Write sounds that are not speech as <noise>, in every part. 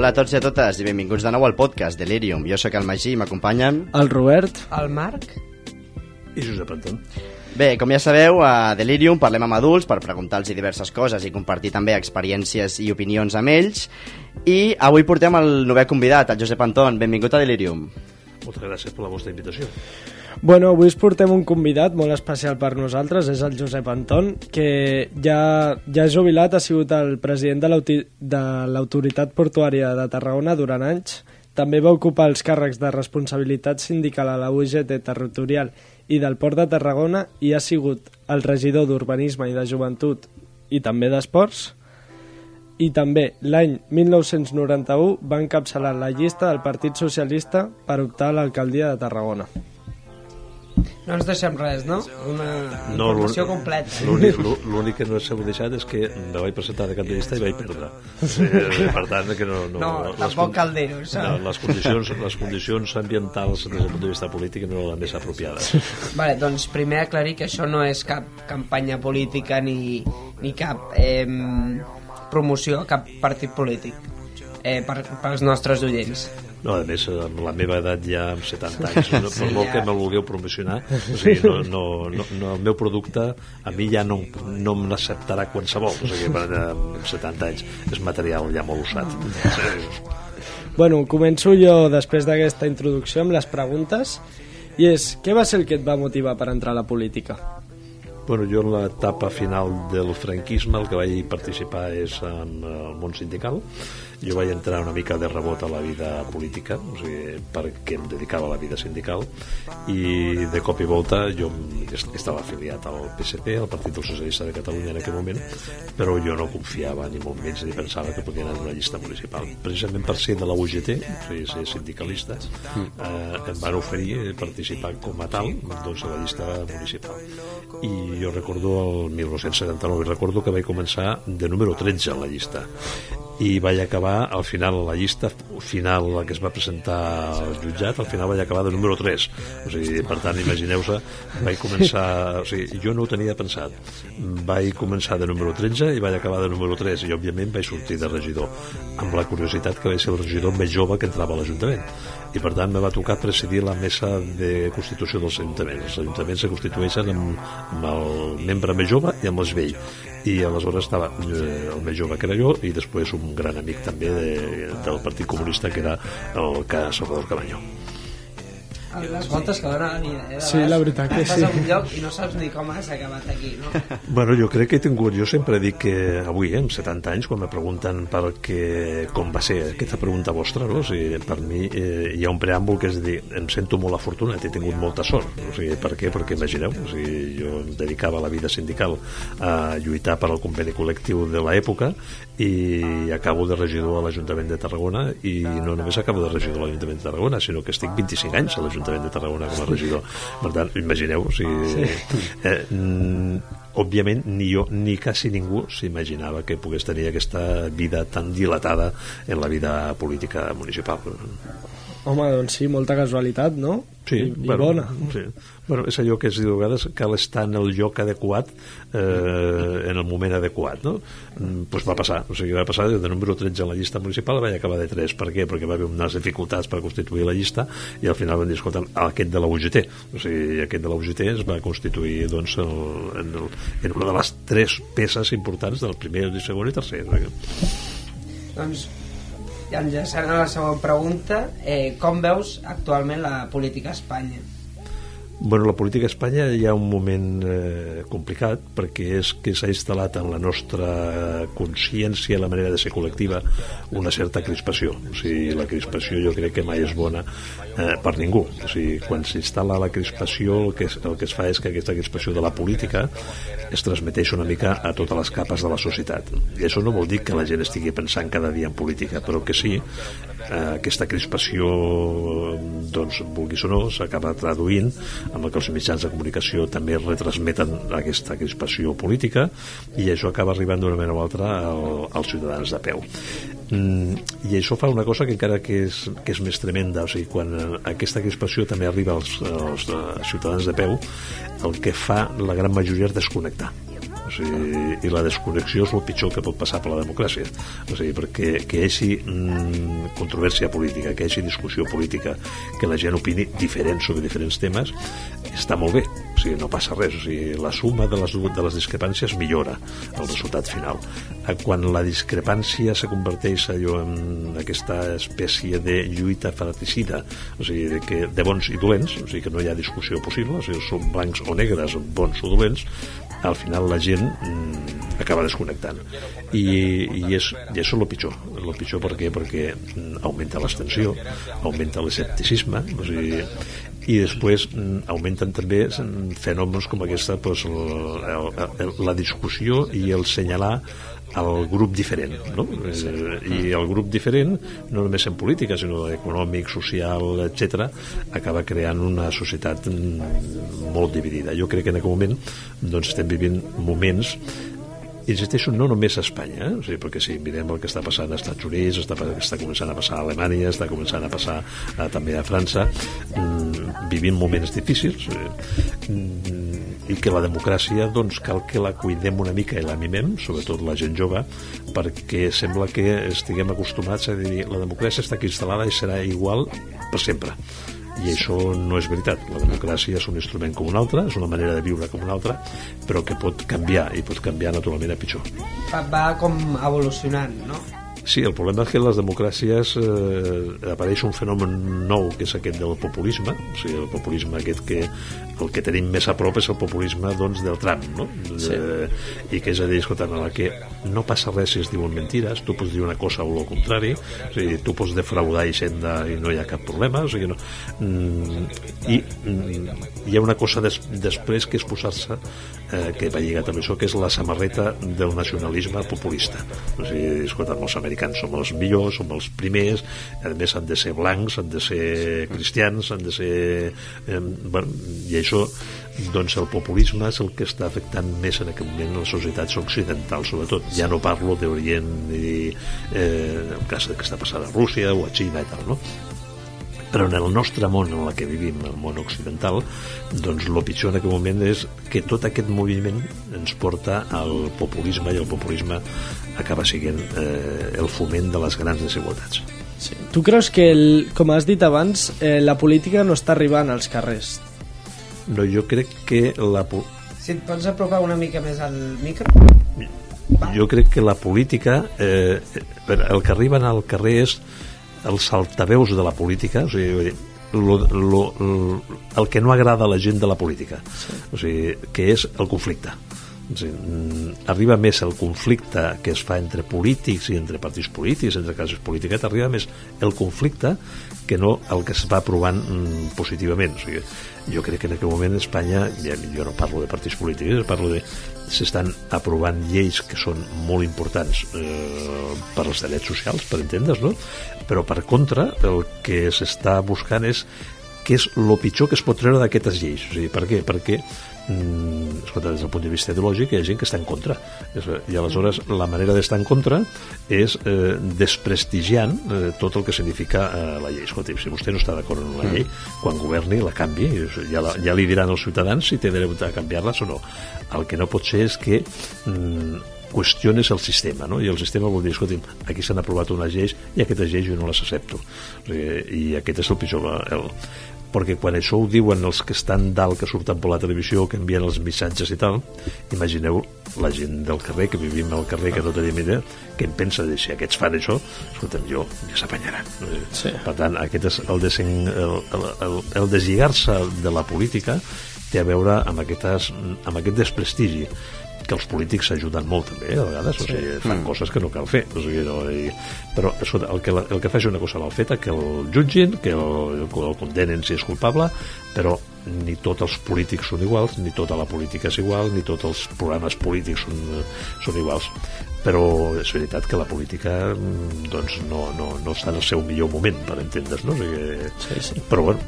Hola a tots i a totes i benvinguts de nou al podcast Delirium. Jo sóc el Magí i m'acompanyen... El Robert. El Marc? I Josep Anton. Bé, com ja sabeu, a Delirium parlem amb adults per preguntar-los diverses coses i compartir també experiències i opinions amb ells. I avui portem el novè convidat, el Josep Anton. Benvingut a Delirium. Moltes gràcies per la vostra invitació. Bueno, avui us portem un convidat molt especial per nosaltres, és el Josep Anton, que ja, ja jubilat, ha sigut el president de l'Autoritat Portuària de Tarragona durant anys, també va ocupar els càrrecs de responsabilitat sindical a la UGT territorial i del Port de Tarragona i ha sigut el regidor d'Urbanisme i de Joventut i també d'Esports. I també l'any 1991 va encapçalar la llista del Partit Socialista per optar a l'alcaldia de Tarragona. No ens deixem res, no? Una No, informació completa. L'únic que no s'heu deixat és que me vaig presentar de llista i vaig perdre. Eh, per tant, que no... No, No, les tampoc con- cal dir-ho, això. No, les, condicions, les condicions ambientals des del punt de vista polític no eren les més apropiades. Vale, doncs primer aclarir que això no és cap campanya política ni, ni cap eh, promoció a cap partit polític eh, per, pels nostres oients. No, a més, amb la meva edat ja amb 70 <laughs> anys, no, per molt que me'l vulgueu promocionar, o sigui, no, no, no, no, el meu producte a mi ja no, no me l'acceptarà qualsevol, o sigui, per, amb 70 anys és material ja molt usat. <laughs> Bueno, començo jo després d'aquesta introducció amb les preguntes i és, què va ser el que et va motivar per entrar a la política? Bueno, jo en l'etapa final del franquisme el que vaig participar és en el món sindical. Jo vaig entrar una mica de rebot a la vida política, o sigui, perquè em dedicava a la vida sindical, i de cop i volta jo est- estava afiliat al PSP, al Partit dels Socialista de Catalunya en aquell moment, però jo no confiava ni molt menys ni pensava que podia anar en una llista municipal. Precisament per ser de la UGT, o sigui, ser sindicalista, eh, em van oferir participar com a tal doncs, a la llista municipal. I jo recordo el 1979, i recordo que vaig començar de número 13 a la llista i vaig acabar al final la llista final la que es va presentar al jutjat al final vaig acabar de número 3 o sigui, per tant imagineu-se vaig començar, o sigui, jo no ho tenia pensat. Vaig començar de número 13 i vaig acabar de número 3 i òbviament vaig sortir de regidor amb la curiositat que vaig ser el regidor més jove que entrava a l'Ajuntament. I per tant me va tocar presidir la mesa de constitució dels ajuntaments els ajuntaments se constitueixen amb, amb el membre més jove i amb els vell i aleshores estava eh, el més jove que era jo i després un gran amic també de, del Partit Comunista que era el que Salvador Cabanyó Les voltes que dona la vida, eh? De Sí, la veritat que estàs sí. a un lloc i no saps ni com has acabat aquí, no? <laughs> Bueno, jo crec que he tingut, jo sempre dic que avui, eh, amb 70 anys, quan me pregunten per què, com va ser aquesta pregunta vostra, no? o sigui, per mi eh, hi ha un preàmbul que és dir, em sento molt afortunat, he tingut molta sort. O sigui, per què? Perquè imagineu, o sigui, jo em dedicava la vida sindical a lluitar per al conveni col·lectiu de l'època i acabo de regidor a l'Ajuntament de Tarragona i no només acabo de regidor a l'Ajuntament de Tarragona, sinó que estic 25 anys a l'Ajuntament de Tarragona com a regidor. Per tant, imagineu, o sigui, sí. eh, mm, òbviament ni jo ni quasi ningú s'imaginava que pogués tenir aquesta vida tan dilatada en la vida política municipal. Home, doncs sí, molta casualitat, no? Sí, I, i bona. Sí. Bueno, és allò que es diu a vegades cal estar en el lloc adequat eh, en el moment adequat, no? Mm, Pues va passar, o sigui, va passar de número 13 en la llista municipal vaig acabar de 3, per què? Perquè va haver unes dificultats per constituir la llista i al final van dir, escolta, aquest de la UGT o sigui, aquest de la UGT es va constituir doncs, el, en, el, en una de les tres peces importants del primer, el segon i tercer doncs, enllaçant a la següent pregunta, eh, com veus actualment la política a Espanya? Bueno, la política a Espanya hi ha un moment eh, complicat perquè és que s'ha instal·lat en la nostra consciència, la manera de ser col·lectiva, una certa crispació. O sigui, la crispació jo crec que mai és bona eh, per ningú. O sigui, quan s'instal·la la crispació, el que, es, el que es fa és que aquesta crispació de la política es transmeteix una mica a totes les capes de la societat. I això no vol dir que la gent estigui pensant cada dia en política, però que sí, aquesta crispació, doncs, vulguis o no, s'acaba traduint amb el que els mitjans de comunicació també retransmeten aquesta crispació política i això acaba arribant d'una manera o altra al, als ciutadans de peu. Mm, i això fa una cosa que encara que és, que és més tremenda o sigui, quan aquesta crispació també arriba als, als, als ciutadans de peu el que fa la gran majoria és desconnectar o sigui, i la desconnexió és el pitjor que pot passar per la democràcia. O sigui, perquè que hi hagi mm, controvèrsia política, que hi hagi discussió política que la gent opini diferent sobre diferents temes està molt bé, o sigui, no passa res. O sigui, la suma de les, de les discrepàncies millora el resultat final. Eh, quan la discrepància se converteix allò en aquesta espècie de lluita fratricida o sigui, de, que, de bons i dolents o sigui, que no hi ha discussió possible o sigui, són blancs o negres, bons o dolents al final la gent mm, acaba desconnectant i, i, és, i és el pitjor el pitjor per què? perquè mm, augmenta l'extensió augmenta l'escepticisme o sigui, i després mm, augmenten també mm, fenòmens com aquesta doncs, el, el, la discussió i el senyalar el grup diferent no? Eh, i el grup diferent no només en política sinó econòmic, social, etc acaba creant una societat mm, molt dividida jo crec que en aquest moment doncs, estem vivint moments insisteixo, no només a Espanya, eh? o sigui, perquè si mirem el que està passant als Estats Units, està, està començant a passar a Alemanya, està començant a passar eh, també a França, mm, vivint moments difícils, eh, mm, i que la democràcia doncs cal que la cuidem una mica i la mimem, sobretot la gent jove, perquè sembla que estiguem acostumats a dir la democràcia està aquí instal·lada i serà igual per sempre i això no és veritat. La democràcia és un instrument com un altre, és una manera de viure com una altra, però que pot canviar, i pot canviar naturalment a pitjor. Va com evolucionant, no? Sí, el problema és que en les democràcies eh, apareix un fenomen nou, que és aquest del populisme, o sigui, el populisme aquest que el que tenim més a prop és el populisme doncs, del Trump, no? Sí. Eh, I que és a dir, escolta, en la que no passa res si es diuen mentires, tu pots dir una cosa o el contrari, o sigui, tu pots defraudar Hisenda i no hi ha cap problema, o sigui, no, mm, i mm, hi ha una cosa des, després que és posar-se eh, que va lligat amb això, que és la samarreta del nacionalisme populista. O sigui, escolta, els americans som els millors, som els primers, a més han de ser blancs, han de ser cristians, han de ser... Eh, bueno, I això, doncs el populisme és el que està afectant més en aquest moment les societats occidentals, sobretot. Ja no parlo d'Orient i eh, el cas que està passant a Rússia o a Xina i tal, no? Però en el nostre món en el que vivim, el món occidental doncs el pitjor en aquest moment és que tot aquest moviment ens porta al populisme i el populisme acaba sent eh, el foment de les grans desigualtats sí. Tu creus que, el, com has dit abans, eh, la política no està arribant als carrers? No, jo crec que la... Si et pots apropar una mica més al micro? Jo crec que la política, eh, el que arriben al carrer és els altaveus de la política, o sigui, lo, lo, lo, el que no agrada a la gent de la política, sí. o sigui, que és el conflicte. Mm, arriba més el conflicte que es fa entre polítics i entre partits polítics, entre cases polítiques, arriba més el conflicte que no el que es va aprovant mm, positivament. O sigui, jo crec que en aquest moment Espanya, ja, jo no parlo de partits polítics, parlo de s'estan aprovant lleis que són molt importants eh, per als drets socials, per entendre's, no? Però per contra, el que s'està buscant és què és el pitjor que es pot treure d'aquestes lleis. O sigui, per què? Perquè mm, escolta, des del punt de vista ideològic hi ha gent que està en contra i aleshores la manera d'estar en contra és eh, desprestigiant eh, tot el que significa eh, la llei escolta, si vostè no està d'acord amb la llei quan governi la canvi ja, la, ja li diran als ciutadans si té dret a canviar-les o no el que no pot ser és que mm, qüestiones el sistema, no? i el sistema vol dir, escolti'm, aquí s'han aprovat unes lleis i aquestes lleis jo no les accepto. I aquest és el pitjor. El, perquè quan això ho diuen els que estan dalt, que surten per la televisió, que envien els missatges i tal, imagineu la gent del carrer, que vivim al carrer, que no tenim idea, que en pensa de si aquests fan això, escolta'm, jo, ja s'apanyaran. Sí. Per tant, aquest és el, desen, el, el, el, el deslligar-se de la política té a veure amb, aquestes, amb aquest desprestigi que els polítics s'ajuden molt també, a vegades, o sigui, fan coses que no cal fer, o sigui, no, i, però escolta, el que, la, el que faci una cosa mal feta, que el jutgin, que el, el condenen si és culpable, però ni tots els polítics són iguals, ni tota la política és igual, ni tots els programes polítics són, són iguals. Però és veritat que la política mm, doncs, no, no, no està en el seu millor moment, per entendre's, no? O sigui, Sí, sí. però bueno,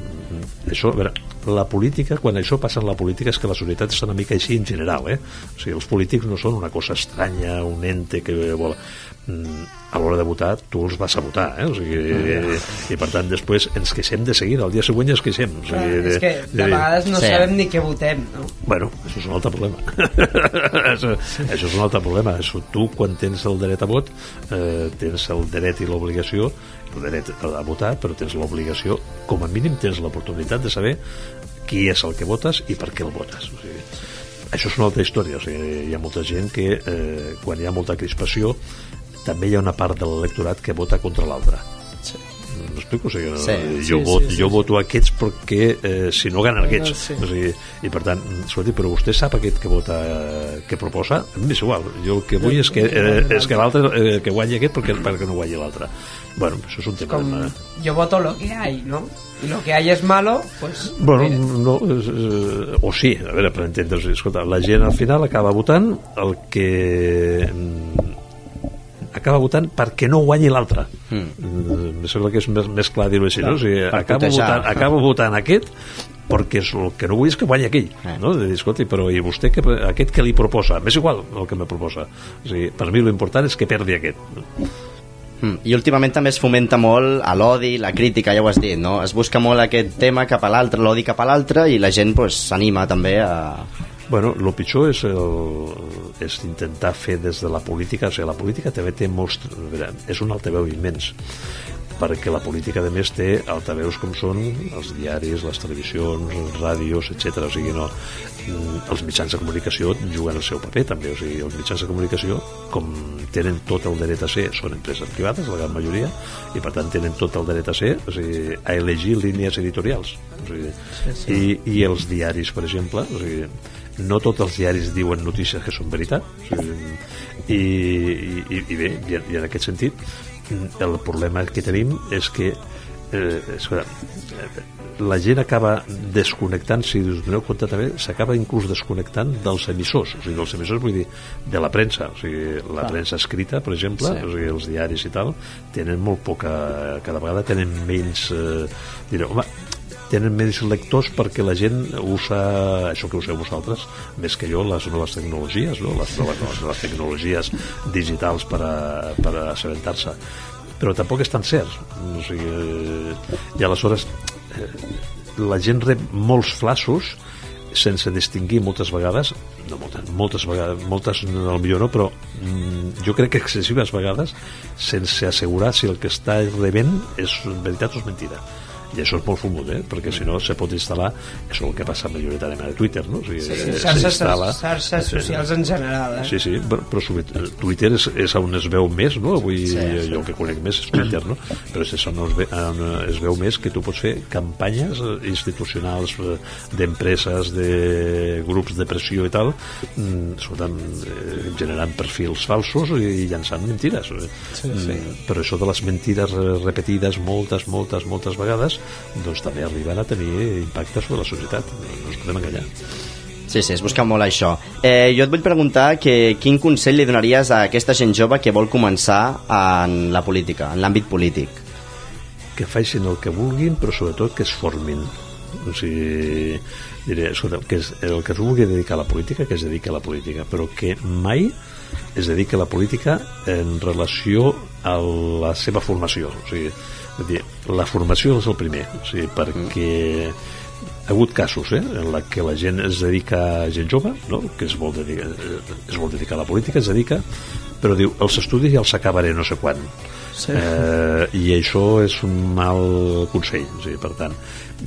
això, a veure, la política, quan això passa en la política és que la societat està una mica així en general, eh? O sigui, els polítics no són una cosa estranya, un ente que vol... Mm, a l'hora de votar, tu els vas a votar, eh? O sigui, i per tant després ens queixem de seguida, el dia següent ens queixem. O sigui, és que de vegades no Sí. sabem ni què votem, no? Bueno, això és un altre problema. <laughs> això, això és un altre problema. Això, tu, quan tens el dret a vot, eh, tens el dret i l'obligació, dret a votar, però tens l'obligació, com a mínim tens l'oportunitat de saber qui és el que votes i per què el votes. O sigui, això és una altra història. O sigui, hi ha molta gent que, eh, quan hi ha molta crispació, també hi ha una part de l'electorat que vota contra l'altre. Sí. M'explico? O sigui, no, Sí, jo, sí, vot, sí, sí, jo sí. voto aquests perquè eh, si no ganen aquests. sí. O sigui, I per tant, escolti, però vostè sap aquest que vota, que proposa? A mi m'és igual. Jo el que vull és que, eh, és que l'altre eh, que guanyi aquest perquè, perquè no guanyi l'altre. Bueno, això és un tema... Com de- yo voto lo que hay, ¿no? Y lo que hay es malo, pues... Bueno, mira. no, és, eh, o sí, a veure, per entendre's, escolta, la gent al final acaba votant el que acaba votant perquè no guanyi l'altre. Mm. Em sembla que és més, més clar dir-ho així, no? O sigui, acabo votant, acabo votant aquest perquè és el que no vull és que guanyi aquell Eh. no? de dir, escolta, però i vostè que, aquest que li proposa m'és igual el que me proposa o sigui, per mi l'important és que perdi aquest Mm. I últimament també es fomenta molt a l'odi, la crítica, ja ho has dit, no? Es busca molt aquest tema cap a l'altre, l'odi cap a l'altre, i la gent pues, s'anima també a... Bueno, el pitjor és, el, és intentar fer des de la política, o sigui, la política també té molts... veure, És un altaveu immens, perquè la política, a més, té altaveus com són els diaris, les televisions, les ràdios, etc. O sigui, no, els mitjans de comunicació juguen el seu paper, també. O sigui, els mitjans de comunicació, com tenen tot el dret a ser, són empreses privades, la gran majoria, i per tant tenen tot el dret a ser, o sigui, a elegir línies editorials. O sigui, sí, sí. I, I els diaris, per exemple, o sigui, no tots els diaris diuen notícies que són veritat. O sigui, i, i, i bé, i, i en aquest sentit el problema que tenim és que eh, escolta, eh, la gent acaba desconnectant si us doneu compte també, s'acaba inclús desconnectant dels emissors, o sigui, dels emissors vull dir, de la premsa, o sigui, la premsa escrita, per exemple, Sí. o sigui, els diaris i tal, tenen molt poca, cada vegada tenen menys eh, direu, home, tenen menys lectors perquè la gent usa, això que useu vosaltres, més que jo, les noves tecnologies, no? les, noves, les noves tecnologies digitals per, a, per assabentar-se. Però tampoc és tan cert. O sigui, I aleshores eh, la gent rep molts flassos sense distingir moltes vegades no moltes, moltes vegades, moltes no, millor no, però mm, jo crec que excessives vegades sense assegurar si el que està rebent és veritat o és mentida i això és molt fumut, eh? perquè si no se pot instal·lar això és el que passa majoritàriament a Twitter no? o sigui, Sí, eh, xarxes, xarxes socials en general, eh? Sí, sí, però, però sobre- Twitter és, és on es veu més, no? Avui Sí, sí, sí. jo el que conec més és Twitter, no? Però és on es, ve, on es veu més que tu pots fer campanyes eh, institucionals eh, d'empreses, de grups de pressió i tal, mm, escolta'm, eh, generant perfils falsos i llançant mentides. Sí, sí. Però això de les mentides eh, repetides moltes, moltes, moltes vegades, doncs també arriben a tenir impacte sobre la societat. No, no ens podem enganyar. Sí, sí, es busca molt això. Eh, jo et vull preguntar que quin consell li donaries a aquesta gent jove que vol començar en la política, en l'àmbit polític? que facin el que vulguin, però sobretot que es formin. O sigui, diré, escolta, que és el que es vulgui dedicar a la política, que es dediqui a la política, però que mai es dediqui a la política en relació a la seva formació. O sigui, vull dir, la formació és el primer, o sigui, perquè ha hagut casos eh, en la que la gent es dedica, gent jove, no? que es vol, dedicar, es vol dedicar a la política, es dedica però diu, els estudis ja els acabaré no sé quan Sí. eh, i això és un mal consell o sigui, per tant,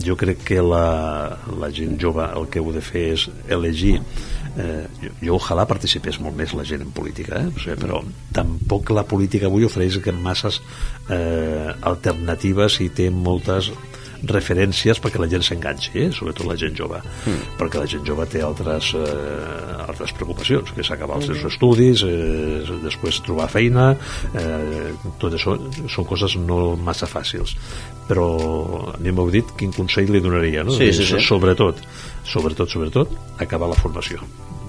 jo crec que la, la gent jove el que heu de fer és elegir eh, jo, jo ojalà participés molt més la gent en política eh? o sigui, però tampoc la política avui ofereix que masses eh, alternatives i té moltes referències perquè la gent s'enganxi, eh? sobretot la gent jove, mm. perquè la gent jove té altres, eh, altres preocupacions, que és acabar els seus estudis, eh, després trobar feina, eh, tot això són coses no massa fàcils. Però a mi m'heu dit quin consell li donaria, no? Sí, sí, sí. Sobretot, sobretot, sobretot, acabar la formació.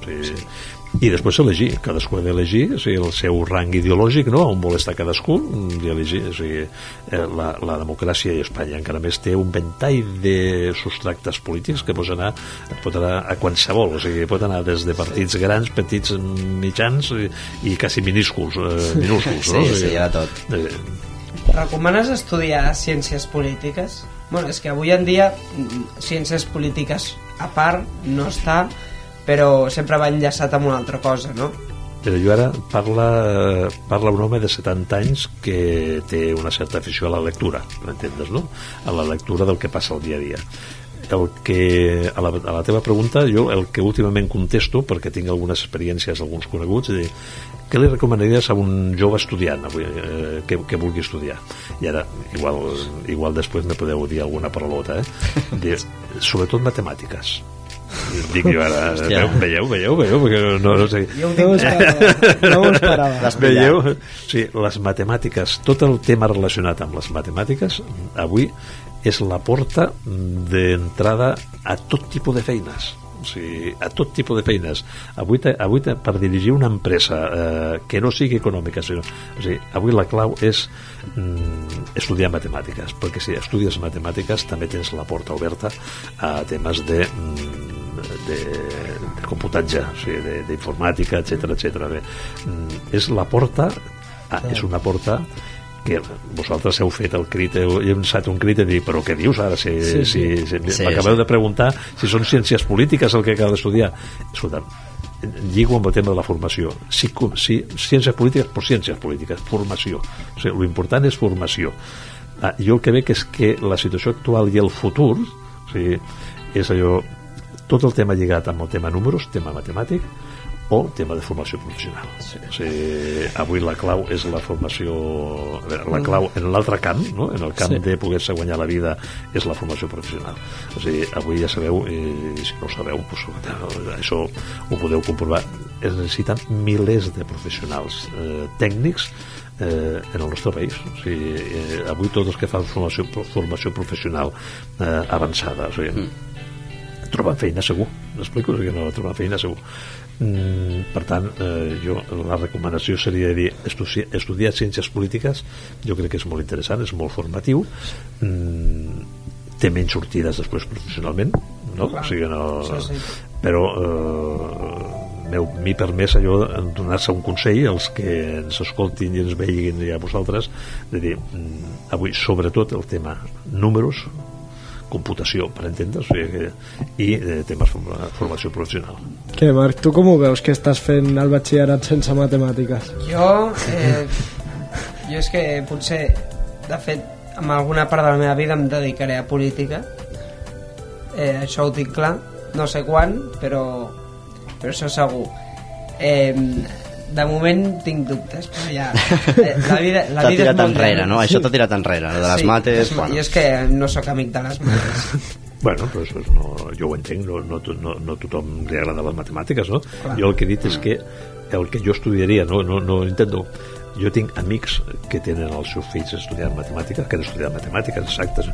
Sí. I després elegir, cadascú ha d'elegir o sigui, el seu rang ideològic, no? on vol estar cadascú, i elegir, o sigui, eh, la, la democràcia i Espanya encara més té un ventall de subtractes polítics que pot anar, pot anar a qualsevol, o sigui, pot anar des de partits grans, petits, mitjans i, i quasi minúsculs, eh, minúsculs no? Sí, O sí, sigui, hi ha de tot. eh, Recomanes estudiar ciències polítiques? Bueno, és que avui en dia ciències polítiques a part no està, però sempre va enllaçat amb una altra cosa, no? Però jo ara parla, parla un home de 70 anys que té una certa afició a la lectura, m'entens, no? A la lectura del que passa al dia a dia. El que, a la, a la teva pregunta, jo el que últimament contesto, perquè tinc algunes experiències, alguns coneguts, és dir, què li recomanaries a un jove estudiant avui, eh, que, que vulgui estudiar? I ara, igual, igual després me podeu dir alguna parolota, eh? Dir, sobretot matemàtiques. Dic jo ara, Hòstia. veieu, veieu, veieu, perquè no, no sé... Jo ho No dic, esperava. No m'ho esperava. Les Veieu? Sí, les matemàtiques, tot el tema relacionat amb les matemàtiques, avui és la porta d'entrada a tot tipus de feines o sigui, a tot tipus de feines avui, te, avui te, per dirigir una empresa eh, que no sigui econòmica sinó, o sigui, avui la clau és mm, estudiar matemàtiques perquè si estudies matemàtiques també tens la porta oberta a temes de mm, de, de computatge, o sigui, de- d'informàtica, etc etc. Mm, és la porta, ah, és una porta que vosaltres heu fet el crit, heu, llançat un crit i dir, però què dius ara? Si, Sí, si, sí. si, Sí, M'acabeu sí. de preguntar si són ciències polítiques el que cal estudiar. Escolta, lligo amb el tema de la formació. Com- sí, ciències polítiques, però ciències polítiques, formació. O sigui, l'important és formació. Ah, jo el que veig és que la situació actual i el futur, o sigui, és allò, tot el tema lligat amb el tema números, tema matemàtic, o tema de formació professional. Sí. O sigui, avui la clau és la formació... La clau en l'altre camp, no? en el camp Sí. sí. de poder-se guanyar la vida, és la formació professional. O sigui, avui ja sabeu, i si no ho sabeu, doncs, això ho podeu comprovar, es necessiten milers de professionals eh, tècnics eh, en el nostre país. O sigui, eh, avui tots els que fan formació, formació professional eh, avançada, o sigui, mm troben feina segur m'explico? Sigui, no troben feina segur mm, per tant eh, jo, la recomanació seria dir estudiar, estudiar ciències polítiques jo crec que és molt interessant, és molt formatiu mm, té menys sortides després professionalment no? Clar. o sigui, no, Sí, sí. però eh, m'heu m'hi permès allò de donar-se un consell als que ens escoltin i ens veiguin i a vosaltres de dir, mm, avui sobretot el tema números computació, per entendre's, o sigui que, i eh, temes de formació professional. Què, Marc, tu com ho veus que estàs fent el batxillerat sense matemàtiques? Jo, eh, jo és que potser, de fet, en alguna part de la meva vida em dedicaré a política. Eh, això ho tinc clar. No sé quan, però, però això segur. Eh, de moment tinc dubtes, però ja... <laughs> Eh, la vida, la T'ha vida és tirat molt enrere, gran. no? Això t'ha tirat enrere, de les Sí, mates... és- Bueno. Jo és que no sóc amic de les mates. <laughs> Bueno, però això és- no, jo ho entenc, no, no, no, no tothom li agrada les matemàtiques, no? Clar. Jo el que he dit és que el que jo estudiaria, no, no, no intento... Jo tinc amics que tenen els seus fills estudiant matemàtiques, que han estudiat matemàtiques exactes,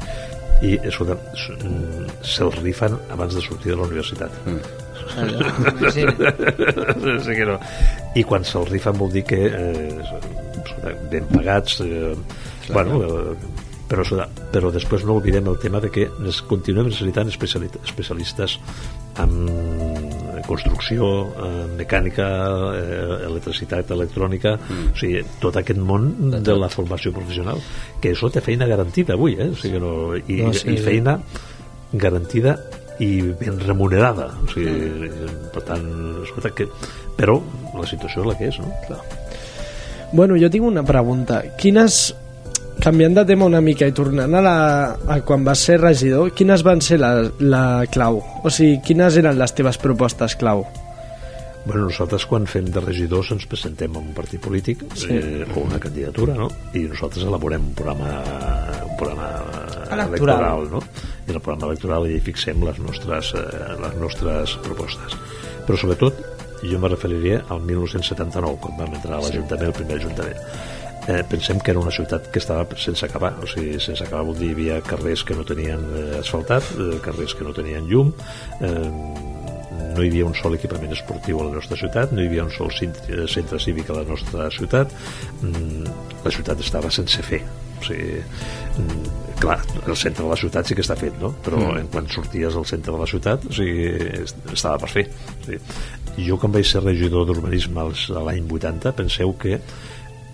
i escolta, mm, se'ls rifen abans de sortir de la universitat. Imagina't. Sí que no. I quan se'ls rifen vol dir que eh, ben pagats eh, bueno, eh, però, però després no oblidem el tema de que nes, continuem necessitant especiali- especialistes en construcció, en mecànica, eh, electricitat, electrònica, mm. o sigui, tot aquest món de la formació professional, que això té feina garantida avui, eh? o sigui, no, i, No, sí. i feina garantida i ben remunerada o sigui, per tant, escolta que però la situació és la que és, no? Clar. Bueno, jo tinc una pregunta. Quines, canviant de tema una mica i tornant a, la, a quan vas ser regidor, quines van ser la, la clau? O sigui, quines eren les teves propostes clau? Bueno, nosaltres quan fem de regidors ens presentem a un partit polític Sí. eh, o una candidatura, no? I nosaltres elaborem un programa, un programa Electoral. electoral, no? I en el programa electoral hi fixem les nostres, eh, les nostres propostes. Però sobretot jo me referiria al 1979, quan vam entrar a l'Ajuntament, el primer Ajuntament. Eh, pensem que era una ciutat que estava sense acabar, o sigui, sense acabar vol dir hi havia carrers que no tenien eh, asfaltat, eh, carrers que no tenien llum, eh, no hi havia un sol equipament esportiu a la nostra ciutat, no hi havia un sol centre, centre cívic a la nostra ciutat, mm, la ciutat estava sense fer. O sigui, mm, clar, el centre de la ciutat sí que està fet, no? però mm. en quan sorties al centre de la ciutat o sigui, est- estava per fer. O sigui, jo quan vaig ser regidor d'urbanisme l'any 80, penseu que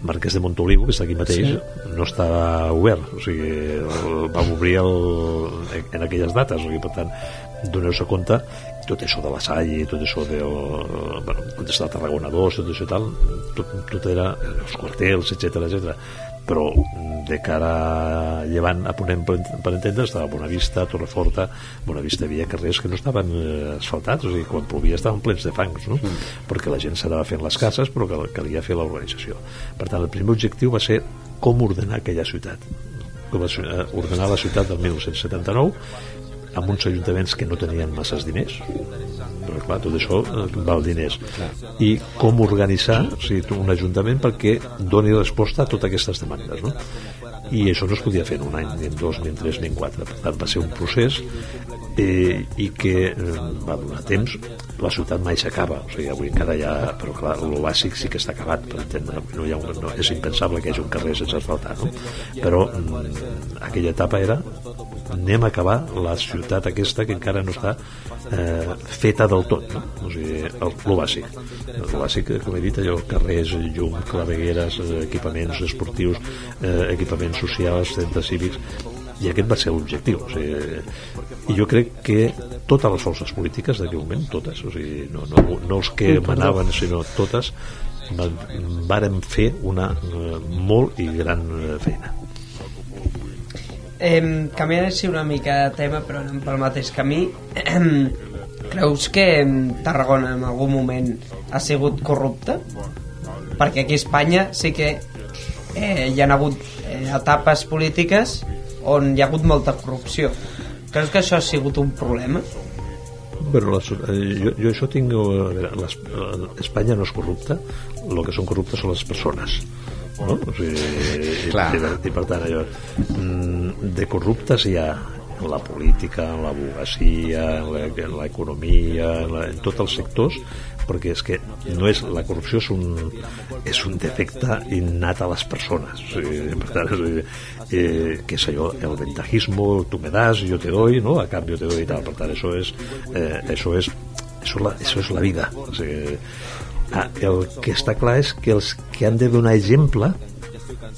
Marquès de Montoliu, que està aquí mateix, sí. no estava obert, o sigui, el, va obrir el, en aquelles dates, o sigui, per tant, doneu-se compte tot això de la Salle, tot això de bueno, a Tarragona 2, tot això i tal, tot, tot era els quartels, etc etc. però de cara a llevant a Ponent per, per entendre estava Bonavista, Torreforta Bonavista havia carrers que no estaven eh, asfaltats o sigui, quan plovia estaven plens de fangs no? mm. perquè la gent s'anava fent les cases però que calia fer l'organització per tant el primer objectiu va ser com ordenar aquella ciutat com a, eh, ordenar la ciutat del 1979 amb uns ajuntaments que no tenien masses diners. Però clar, tot això eh, val diners. I com organitzar o sigui, un ajuntament perquè doni resposta a totes aquestes demandes no? i això no es podia fer en un any ni en dos, ni en tres, ni en quatre. Per tant va ser un procés eh, i que eh, va donar temps la ciutat mai s'acaba o sigui, avui encara hi ha, però clar, bàsic sí que està acabat per entendre, no hi ha un, no, és impensable que hi hagi un carrer sense asfaltar no? però mm, aquella etapa era anem a acabar la ciutat aquesta que encara no està eh, feta del tot no? o sigui, el, el bàsic el bàsic, com he dit, allò, carrers llum, clavegueres, eh, equipaments esportius eh, equipaments socials centres cívics i aquest va ser l'objectiu o sigui, i jo crec que totes les forces polítiques d'aquell moment, totes o sigui, no, no, no els que manaven sinó totes varen fer una eh, molt i gran eh, feina Eh, canviant així una mica de tema, però anem pel mateix camí. Creus que Tarragona en algun moment ha sigut corrupta? Perquè aquí a Espanya sí que eh, hi ha hagut eh, etapes polítiques on hi ha hagut molta corrupció. Creus que això ha sigut un problema? Però les, eh, jo, jo això tinc... A veure, les, eh, Espanya no és corrupta, el que són corruptes són les persones. No? O sigui, i, Clar. i, i per tant allò, mm, de corruptes hi ha en la política, en l'advocacia, en l'economia, en, la, en tots els sectors, perquè és que no és, la corrupció és un, és un defecte innat a les persones. O sigui, per tant, és, eh, que és allò, el ventajismo, tu me das, yo te doy, ¿no? a cambio te doy tal. Per tant, això és, eh, això és, això, la, això és la vida. O sigui, ah, el que està clar és que els que han de donar exemple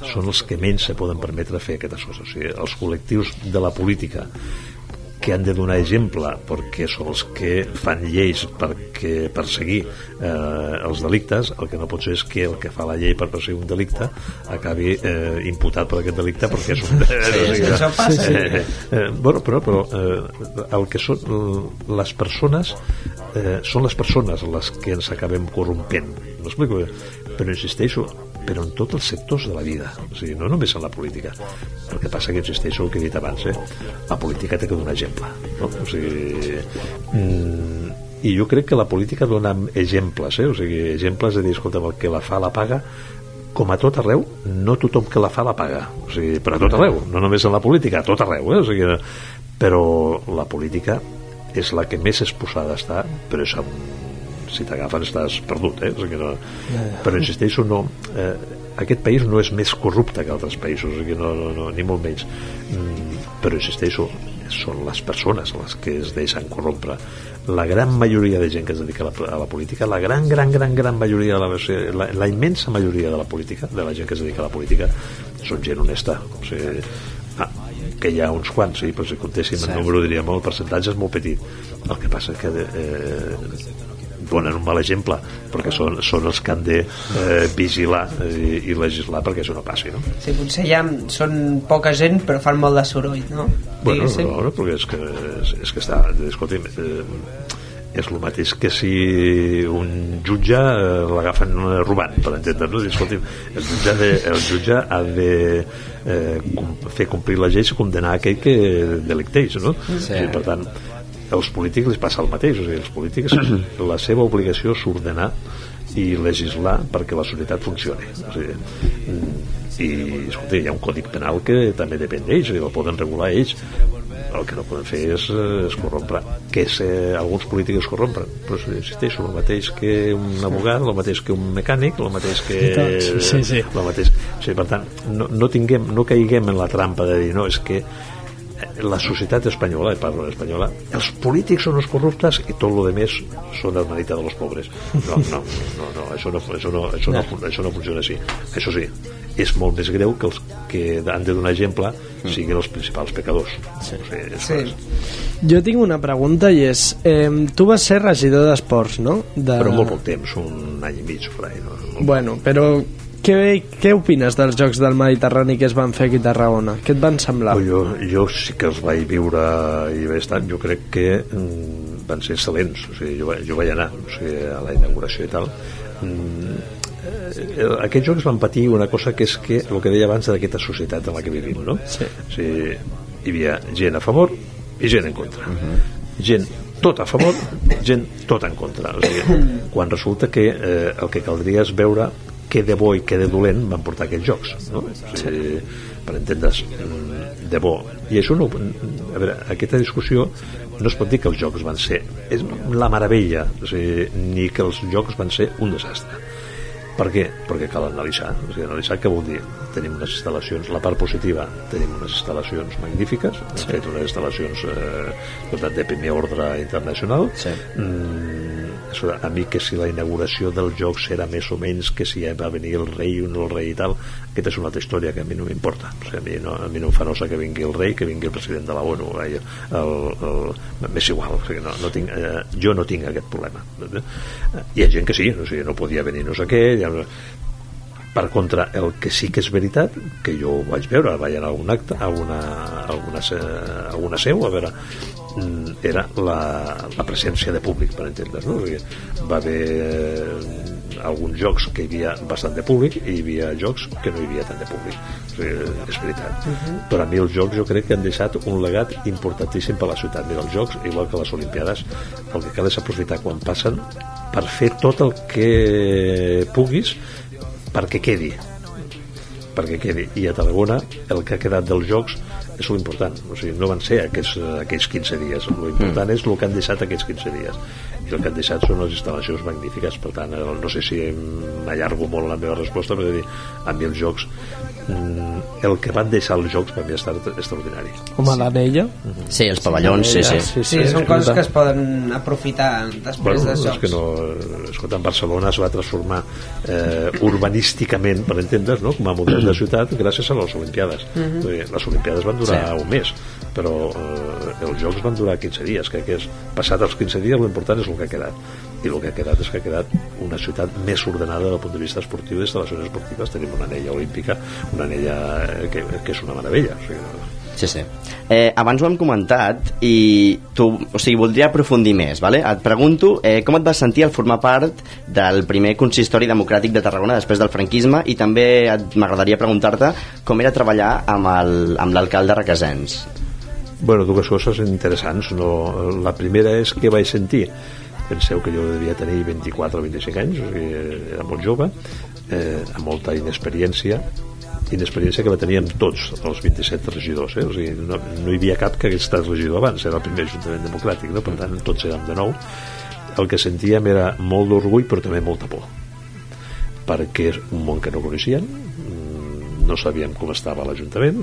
són els que menys se poden permetre fer aquestes coses. O sigui, els col·lectius de la política que han de donar exemple perquè són els que fan lleis perquè perseguir eh, els delictes, el que no pot ser és que el que fa la llei per perseguir un delicte acabi eh, imputat per aquest delicte perquè és un... sí, això passa. Eh, eh, bueno, però, però eh, el que són les persones eh, són les persones les que ens acabem corrompent m'explico? però insisteixo però en tots els sectors de la vida o sigui, no només en la política el que passa que insisteixo el que he dit abans eh? la política té que donar exemple no? o sigui, mm, i jo crec que la política dona exemples eh? o sigui, exemples de dir, escolta, el que la fa la paga com a tot arreu, no tothom que la fa la paga, o sigui, per a tot arreu, no només en la política, a tot arreu, eh? o sigui, però la política és la que més exposada està, però és amb, si t'agafen estàs perdut, eh? o sigui, no, però insisteixo, no, eh, aquest país no és més corrupte que altres països, o sigui, no, no, no, ni molt menys, mm, però insisteixo, són les persones les que es deixen corrompre. La gran majoria de gent que es dedica a la, a la política la gran, gran, gran, gran majoria de la, la, la immensa majoria de la política de la gent que es dedica a la política són gent honesta. O sigui, ah, que hi ha uns quants, sí, però si comptéssim el número diríem el percentatge és molt petit. El que passa que eh, donen un mal exemple perquè són, són els que han de eh, vigilar i, i legislar perquè això no passi no? Sí, potser ja són poca gent però fan molt de soroll, no? Bueno, Diguéssim. no, no, perquè és que, és, és que està... Escolti'm, eh, és el mateix que si un jutge eh, l'agafen eh, robant, per entendre'ns. Escolti'm, el jutge, ha de, el jutge ha de eh, com, fer complir la llei i condenar aquell que delicteix, no? Sí. I, per tant, als polítics els passa el mateix. O sigui, els polítics, <clears throat> la seva obligació és ordenar i legislar perquè la societat funcioni. O sigui, mm, i escolta, hi ha un codi penal que també depèn d'ells, i el poden regular ells. El que no poden fer és, eh, és corrompre. Que és, eh, alguns polítics es corrompren però insisteixo, el mateix que un abogat el mateix que un mecànic el mateix que sí, sí, el mateix, o sigui, per tant, no, no, tinguem, no caiguem en la trampa de dir no, és que la societat espanyola, i parlo espanyola, els polítics són els corruptes i tot el de més són el merita de los pobres. No, no, no, no això, no, això, no, això, no, això no funciona així. Això sí, és molt més greu que els que han de donar exemple siguin els principals pecadors. Sí. O sigui, és, Sí. Jo tinc una pregunta i és, eh, tu vas ser regidor d'esports, no? De... Però molt poc temps, un any i mig, per ahí, no? Molt Bueno, però què, què opines dels Jocs del Mediterrani que es van fer aquí a Tarragona? Què et van semblar? Jo, jo sí que els vaig viure i vaig estar, jo crec que mm, van ser excel·lents, o sigui, jo, jo vaig anar o sigui, a la inauguració i tal. Mm, eh, aquests jocs van patir una cosa que és que el que deia abans d'aquesta societat en la que vivim, no? Sí. O sigui, hi havia gent a favor i gent en contra. Gent tot a favor, gent tot en contra. O sigui, quan resulta que eh, el que caldria és veure què de bo i què de dolent van portar aquests jocs, no? O sigui, per entendre's, de bo. I això no... A veure, aquesta discussió no es pot dir que els jocs van ser és la meravella, o sigui, ni que els jocs van ser un desastre. Per què? Perquè cal analitzar. O sigui, analitzar què vol dir? Tenim unes instal·lacions, la part positiva, tenim unes instal·lacions magnífiques, hem fet unes instal·lacions eh, tot de primer ordre internacional. Sí. Mm, a mi que si la inauguració dels Jocs era més o menys que si va venir el rei o no el rei i tal, aquesta és una altra història que a mi no m'importa. O sigui, a, mi no, a mi no em fa nosa que vingui el rei, que vingui el president de la ONU. El, el, m'és igual, o sigui, no, no tinc, eh, jo no tinc aquest problema. Hi ha gent que sí, o sigui, no podia venir no sé què, ha, per contra, el que sí que és veritat, que jo ho vaig veure, vaig anar a un acte, a una, a una, a una seu, a veure, era la, la presència de públic, per entendre's, no? Va haver eh, alguns jocs que hi havia bastant de públic i hi havia jocs que no hi havia tant de públic. O sigui, és veritat. Però a mi els jocs jo crec que han deixat un legat importantíssim per a la ciutat. Mira, els jocs, igual que les Olimpiades, el que cal és aprofitar quan passen per fer tot el que puguis perquè quedi perquè quedi i a Tarragona el que ha quedat dels jocs és l'important o sigui, no van ser aquests, aquells 15 dies. L'important mm. és el que han deixat aquests 15 dies i el que han deixat són les instal·lacions magnífiques per tant, eh, no sé si m'allargo molt la meva resposta però dir, a mi els jocs mm, el que van deixar els jocs per mi ha estat extraordinari Home, l'anella? Sí, els pavellons, sí, sí. Sí, Sí, són coses que es poden aprofitar després bueno, dels és jocs. que no, escolta, en Barcelona es va transformar eh, urbanísticament, per entendre's, no? com a model de ciutat gràcies a les Olimpiades. Uh -huh. Les Olimpiades van durar Sí. un mes, però eh, els Jocs van durar 15 dies. Crec que és, passat els 15 dies, l'important és el que ha quedat. I el que ha quedat és que ha quedat una ciutat més ordenada del punt de vista esportiu i d'instal·lacions esportives. Tenim una anella olímpica, una anella eh, que, que és una meravella. O sigui, Sí, sí. Eh, abans ho hem comentat i tu, o sigui, voldria aprofundir més, vale? Et pregunto eh, com et vas sentir al formar part del primer consistori democràtic de Tarragona després del franquisme i també et- m'agradaria preguntar-te com era treballar amb el- amb l'alcalde Requesens. Bueno, dues coses interessants. No? La primera és que vaig sentir. Penseu que jo devia tenir 24 o 25 anys, o sigui, era molt jove, eh, amb molta inexperiència, inexperiència que la teníem tots, els 27 regidors. Eh? O sigui, no, no hi havia cap que hagués estat regidor abans, era el primer Ajuntament Democràtic, no? per tant, tots érem de nou. El que sentíem era molt d'orgull, però també molta por perquè és un món que no coneixien mm, no sabíem com estava l'Ajuntament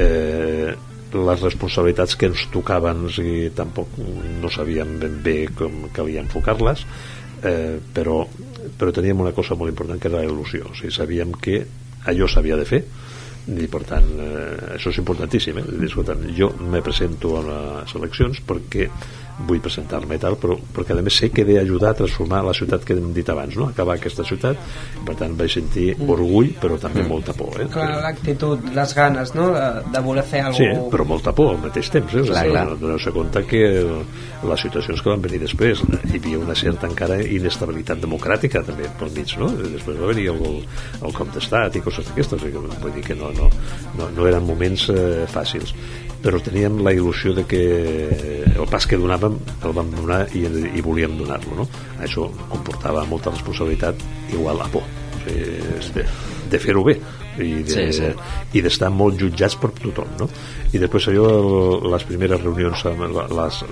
eh, les responsabilitats que ens tocaven o sigui, tampoc no sabíem ben bé com calia enfocar-les eh, però, però teníem una cosa molt important que era la il·lusió o sigui, sabíem que allò s'havia de fer i per tant eh, això és importantíssim eh? Jo me presento a les eleccions perquè vull presentar-me i tal, però perquè a més sé que he d'ajudar a transformar la ciutat que hem dit abans, no? acabar aquesta ciutat, per tant vaig sentir orgull, però també molta por. Eh? Clar, l'actitud, les ganes, no?, de, de voler fer alguna Sí, però molta por al mateix temps. Eh? Clar, clar. Doneu-se compte que les situacions que van venir després hi havia una certa encara inestabilitat democràtica també pel mig, no? Després va venir el, el cop d'estat i coses d'aquestes, o sigui vull dir que no, no, no, no eren moments eh, fàcils però teníem la il·lusió de que el pas que donàvem el vam donar i, i volíem donar-lo no? això comportava molta responsabilitat igual a por o sigui, de, de fer-ho bé i de, Sí, sí. i d'estar molt jutjats per tothom no? i després allò les primeres reunions amb les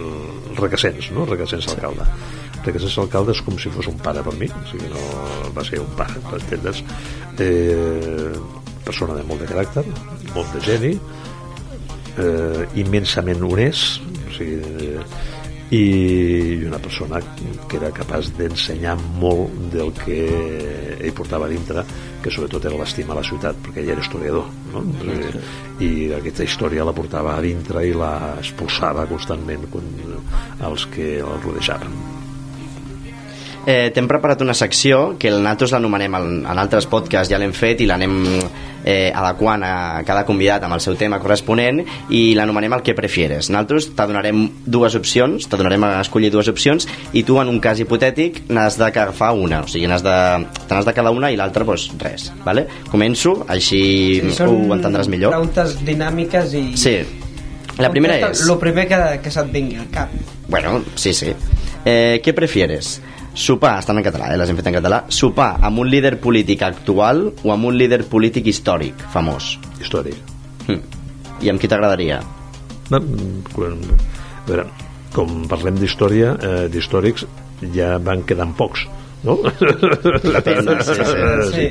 requesens no? requesens alcalde requesens alcalde és com si fos un pare per mi o sigui, no va ser un pare per entendre's eh, persona de molt de caràcter molt de geni eh, immensament honest o sigui, eh, i una persona que era capaç d'ensenyar molt del que ell portava dintre que sobretot era l'estima a la ciutat perquè ell era historiador no? i aquesta història la portava a dintre i la expulsava constantment quan, els que el rodejaven Eh, T'hem preparat una secció que el nosaltres l'anomenem en, en altres podcasts, ja l'hem fet i l'anem eh, adequant a cada convidat amb el seu tema corresponent i l'anomenem el que prefieres. Nosaltres te donarem dues opcions, te donarem a escollir dues opcions i tu en un cas hipotètic n'has d'agafar una, o sigui, n'has de, te n'has de cada una i l'altra, doncs res. Vale? Començo, així ho entendràs millor. preguntes dinàmiques i... Sí. La primera és... Lo primer que, que se't vingui al cap. Bueno, sí, sí. Eh, què prefieres? Sopar, estan en català, eh, les hem fet en català, sopar amb un líder polític actual o amb un líder polític històric, famós? història Hm. I amb qui t'agradaria? No, quan, a veure, com parlem d'història, eh, d'històrics, ja van quedant pocs, no? Depèn, sí, sí. sí.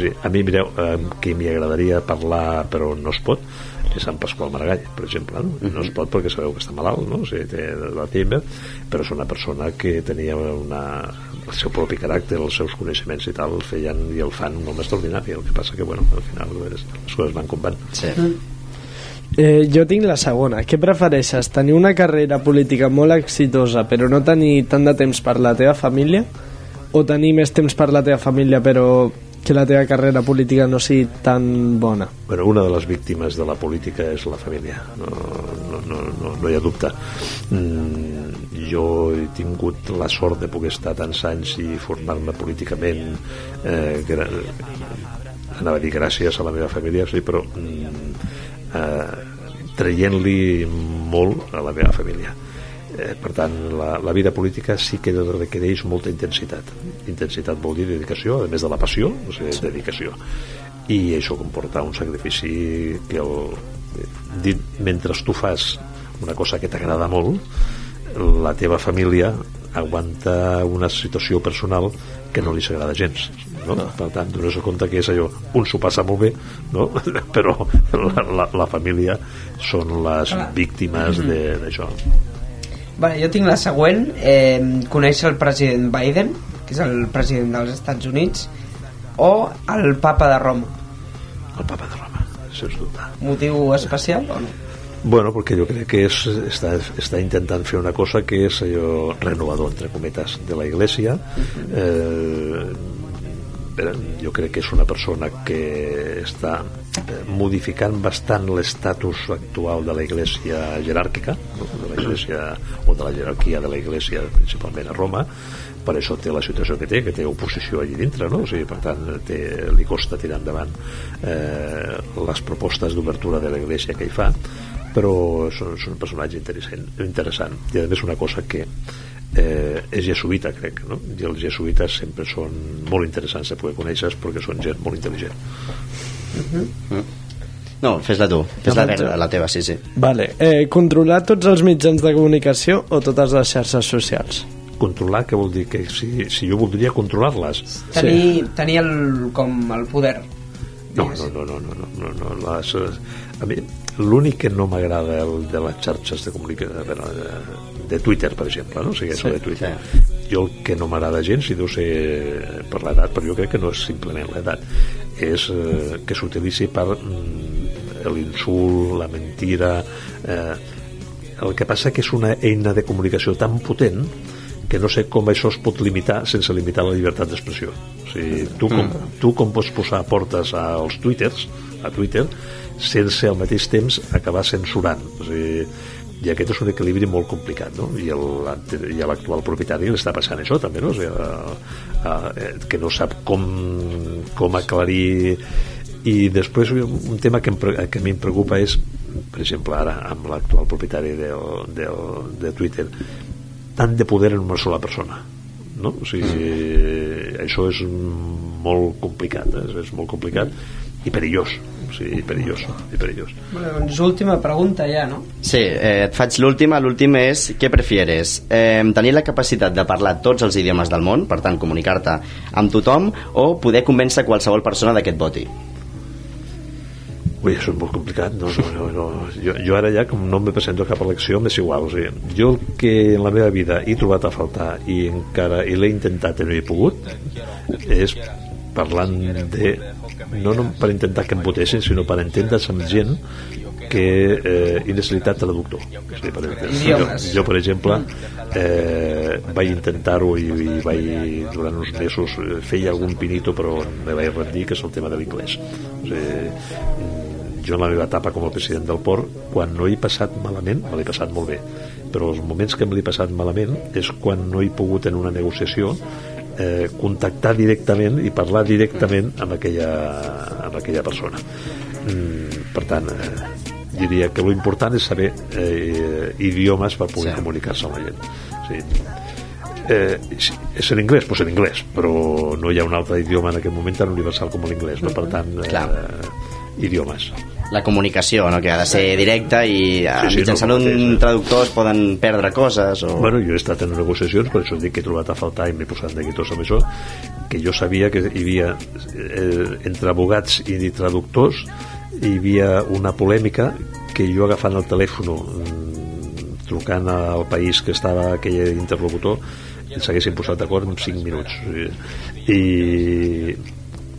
sí. A mi, mireu, eh, qui m'hi agradaria parlar però no es pot, és Sant Pasqual Maragall, per exemple. No, no es pot perquè sabeu que està malalt, no? O sigui, té l'Alzheimer, però és una persona que tenia una, el seu propi caràcter, els seus coneixements i tal, el feien i el fan molt extraordinari. El que passa que, bueno, al final les, les coses van com van. Sí. Eh, jo tinc la segona. Què prefereixes? Tenir una carrera política molt exitosa però no tenir tant de temps per la teva família? O tenir més temps per la teva família però que la teva carrera política no sigui tan bona? Bueno, una de les víctimes de la política és la família, no, no, no, no, no hi ha dubte. Mm, jo he tingut la sort de poder estar tants anys i formar-me políticament, eh, gra anava a dir gràcies a la meva família, sí, però mm, eh, traient-li molt a la meva família. Eh, per tant, la, la vida política sí que requereix molta intensitat. Intensitat vol dir dedicació, a més de la passió, o sigui, dedicació. I això comporta un sacrifici que el, dit, mentre tu fas una cosa que t'agrada molt, la teva família aguanta una situació personal que no li s'agrada gens no? no. per tant, dones compte que és allò un s'ho passa molt bé no? <laughs> però la, la, la família són les víctimes de- d'això Vale, jo tinc la següent. Eh, conèixer el president Biden, que és el president dels Estats Units, o el papa de Roma. el papa de Roma, sens dubte Motiu especial o no? Bueno, perquè jo crec que és, està, està intentant fer una cosa que és allò renovador, entre cometes, de la Iglesia. Eh, bé, jo crec que és una persona que està eh, modificant bastant l'estatus actual de la Iglesia jeràrquica, de la Iglesia, o de la jerarquia de la Iglesia, principalment a Roma, per això té la situació que té, que té oposició allí dintre, no? O sigui, per tant, té, li costa tirar endavant eh, les propostes d'obertura de la Iglesia que hi fa, però són, són un personatge interessant, interessant. I a més una cosa que eh, és jesuïta, crec, no? I els jesuïtes sempre són molt interessants de poder conèixer perquè són gent molt intel·ligent. No, fes-la tu. Fes-la verda, la teva, sí, sí. Vale. Eh, controlar tots els mitjans de comunicació o totes les xarxes socials? Controlar, què vol dir? Que si, si jo voldria controlar-les, Tenir, tenir el, com el poder. No, no, no, no, no, no, no, no les, eh, a mi l'únic que no m'agrada el de les xarxes de comunicació de, de Twitter, per exemple, no? O sigui, Sí, de Twitter. Jo el que no m'agrada gens, si deu ser per l'edat, però jo crec que no és simplement l'edat, és eh, que s'utilitzi per mm, l'insult, la mentira, eh, el que passa que és una eina de comunicació tan potent que no sé com això es pot limitar sense limitar la llibertat d'expressió. O sigui, tu, com, mm. tu com pots posar portes als twitters, a Twitter, sense al mateix temps acabar censurant. O sigui, i aquest és un equilibri molt complicat no? i l'actual propietari li està passant això també no? O sigui, a, a, que no sap com, com aclarir i després un tema que, em, que a mi em preocupa és per exemple ara amb l'actual propietari del, del, de Twitter tant de poder en una sola persona no? o sigui, mm. això és molt complicat eh? és molt complicat i perillós sí, perillós, i perillós. Bueno, doncs última pregunta ja, no? Sí, eh, et faig l'última. L'últim és, què prefieres? Eh, tenir la capacitat de parlar tots els idiomes del món, per tant, comunicar-te amb tothom, o poder convèncer qualsevol persona d'aquest voti? Ui, això és molt complicat. No, no, no, no. Jo, jo ara ja, com no me presento a cap elecció, m'és igual. O sigui, jo el que en la meva vida he trobat a faltar i encara i l'he intentat i no he pogut és parlant de no, no per intentar que em votessin sinó per entendre's amb gent que eh, he necessitat traductor. O sigui, per jo, jo per exemple eh, vaig intentar-ho i, i vaig durant uns mesos eh, feia algun pinito però me vaig rendir que és el tema de l'inglès. O sigui, jo en la meva etapa com a president del port quan no he passat malament, me l'he passat molt bé però els moments que me l'he passat malament és quan no he pogut en una negociació eh, contactar directament i parlar directament amb aquella, amb aquella persona mm, per tant eh, diria que l'important és saber eh, idiomes per poder sí. comunicar-se amb la gent sí. eh, és en anglès, doncs en anglès però no hi ha un altre idioma en aquest moment tan universal com l'inglès no? per tant eh, idiomes la comunicació, no? que ha de ser directa i sí, sí, mitjançant no, un traductor es poden perdre coses o... Bueno, jo he estat en negociacions, per això dic que he trobat a faltar i m'he posat neguitós amb això, que jo sabia que hi havia eh, entre abogats i traductors hi havia una polèmica que jo agafant el telèfon mm, trucant al país que estava aquell interlocutor s'haguessin posat d'acord en 5 minuts. I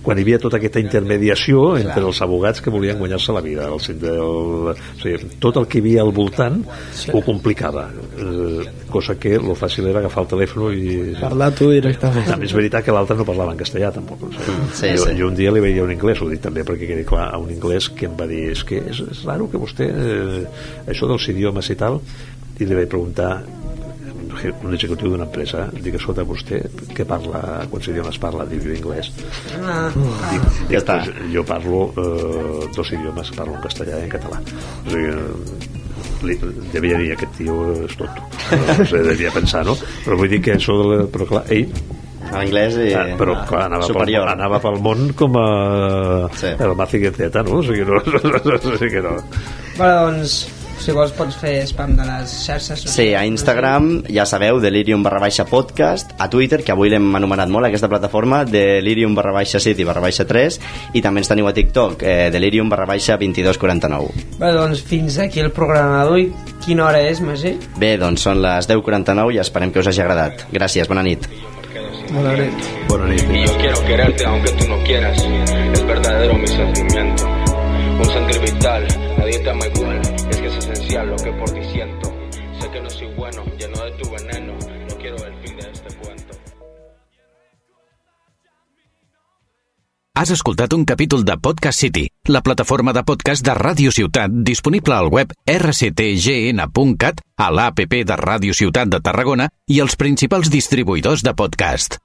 quan hi havia tota aquesta intermediació entre els abogats que volien guanyar-se la vida el, el, o sigui, tot el que hi havia al voltant sí. ho complicava eh, cosa que lo fàcil era agafar el telèfon i... parlar tu directament també és veritat que l'altre no parlava en castellà tampoc o sigui, sí, jo, sí. jo un dia li veia un anglès ho dic també perquè quedi clar a un anglès que em va dir és que és, és raro que vostè eh, això dels idiomes i tal i li vaig preguntar un executiu d'una empresa dic, escolta, vostè què parla quants idiomes parla? Diu, anglès ah, dic, dic, ja està. Jo parlo eh, dos idiomes, parlo en castellà i en català o sigui, li, devia dir aquest tio és tot no sé, devia pensar, no? però vull dir que això de la, però clar, ell l'anglès i... Ah, però clar, anava, superior. pel, anava pel món com a sí. el Maziqueteta, no? O sigui, no, <laughs> o sigui que no. Bueno, doncs si vols pots fer spam de les xarxes Sí, a Instagram, ja sabeu, Delirium barra baixa podcast, a Twitter, que avui l'hem anomenat molt aquesta plataforma, Delirium barra baixa city barra baixa 3, i també ens teniu a TikTok, eh, Delirium barra baixa 2249. Bé, doncs fins aquí el programa d'avui. Quina hora és, Magí? Bé, doncs són les 10.49 i esperem que us hagi agradat. Gràcies, bona nit. Bona nit. Bona nit. Y yo quiero quererte aunque tú no quieras. Es verdadero mi sentimiento. Un sentir vital, nadie te ama igual. Esencial lo que por ti siento. Sé que no soy bueno, lleno de tu veneno. No quiero el fin de este cuento. Has escoltat un capítol de Podcast City, la plataforma de podcast de Ràdio Ciutat disponible al web rctgn.cat, a l'APP de Ràdio Ciutat de Tarragona i els principals distribuïdors de podcast.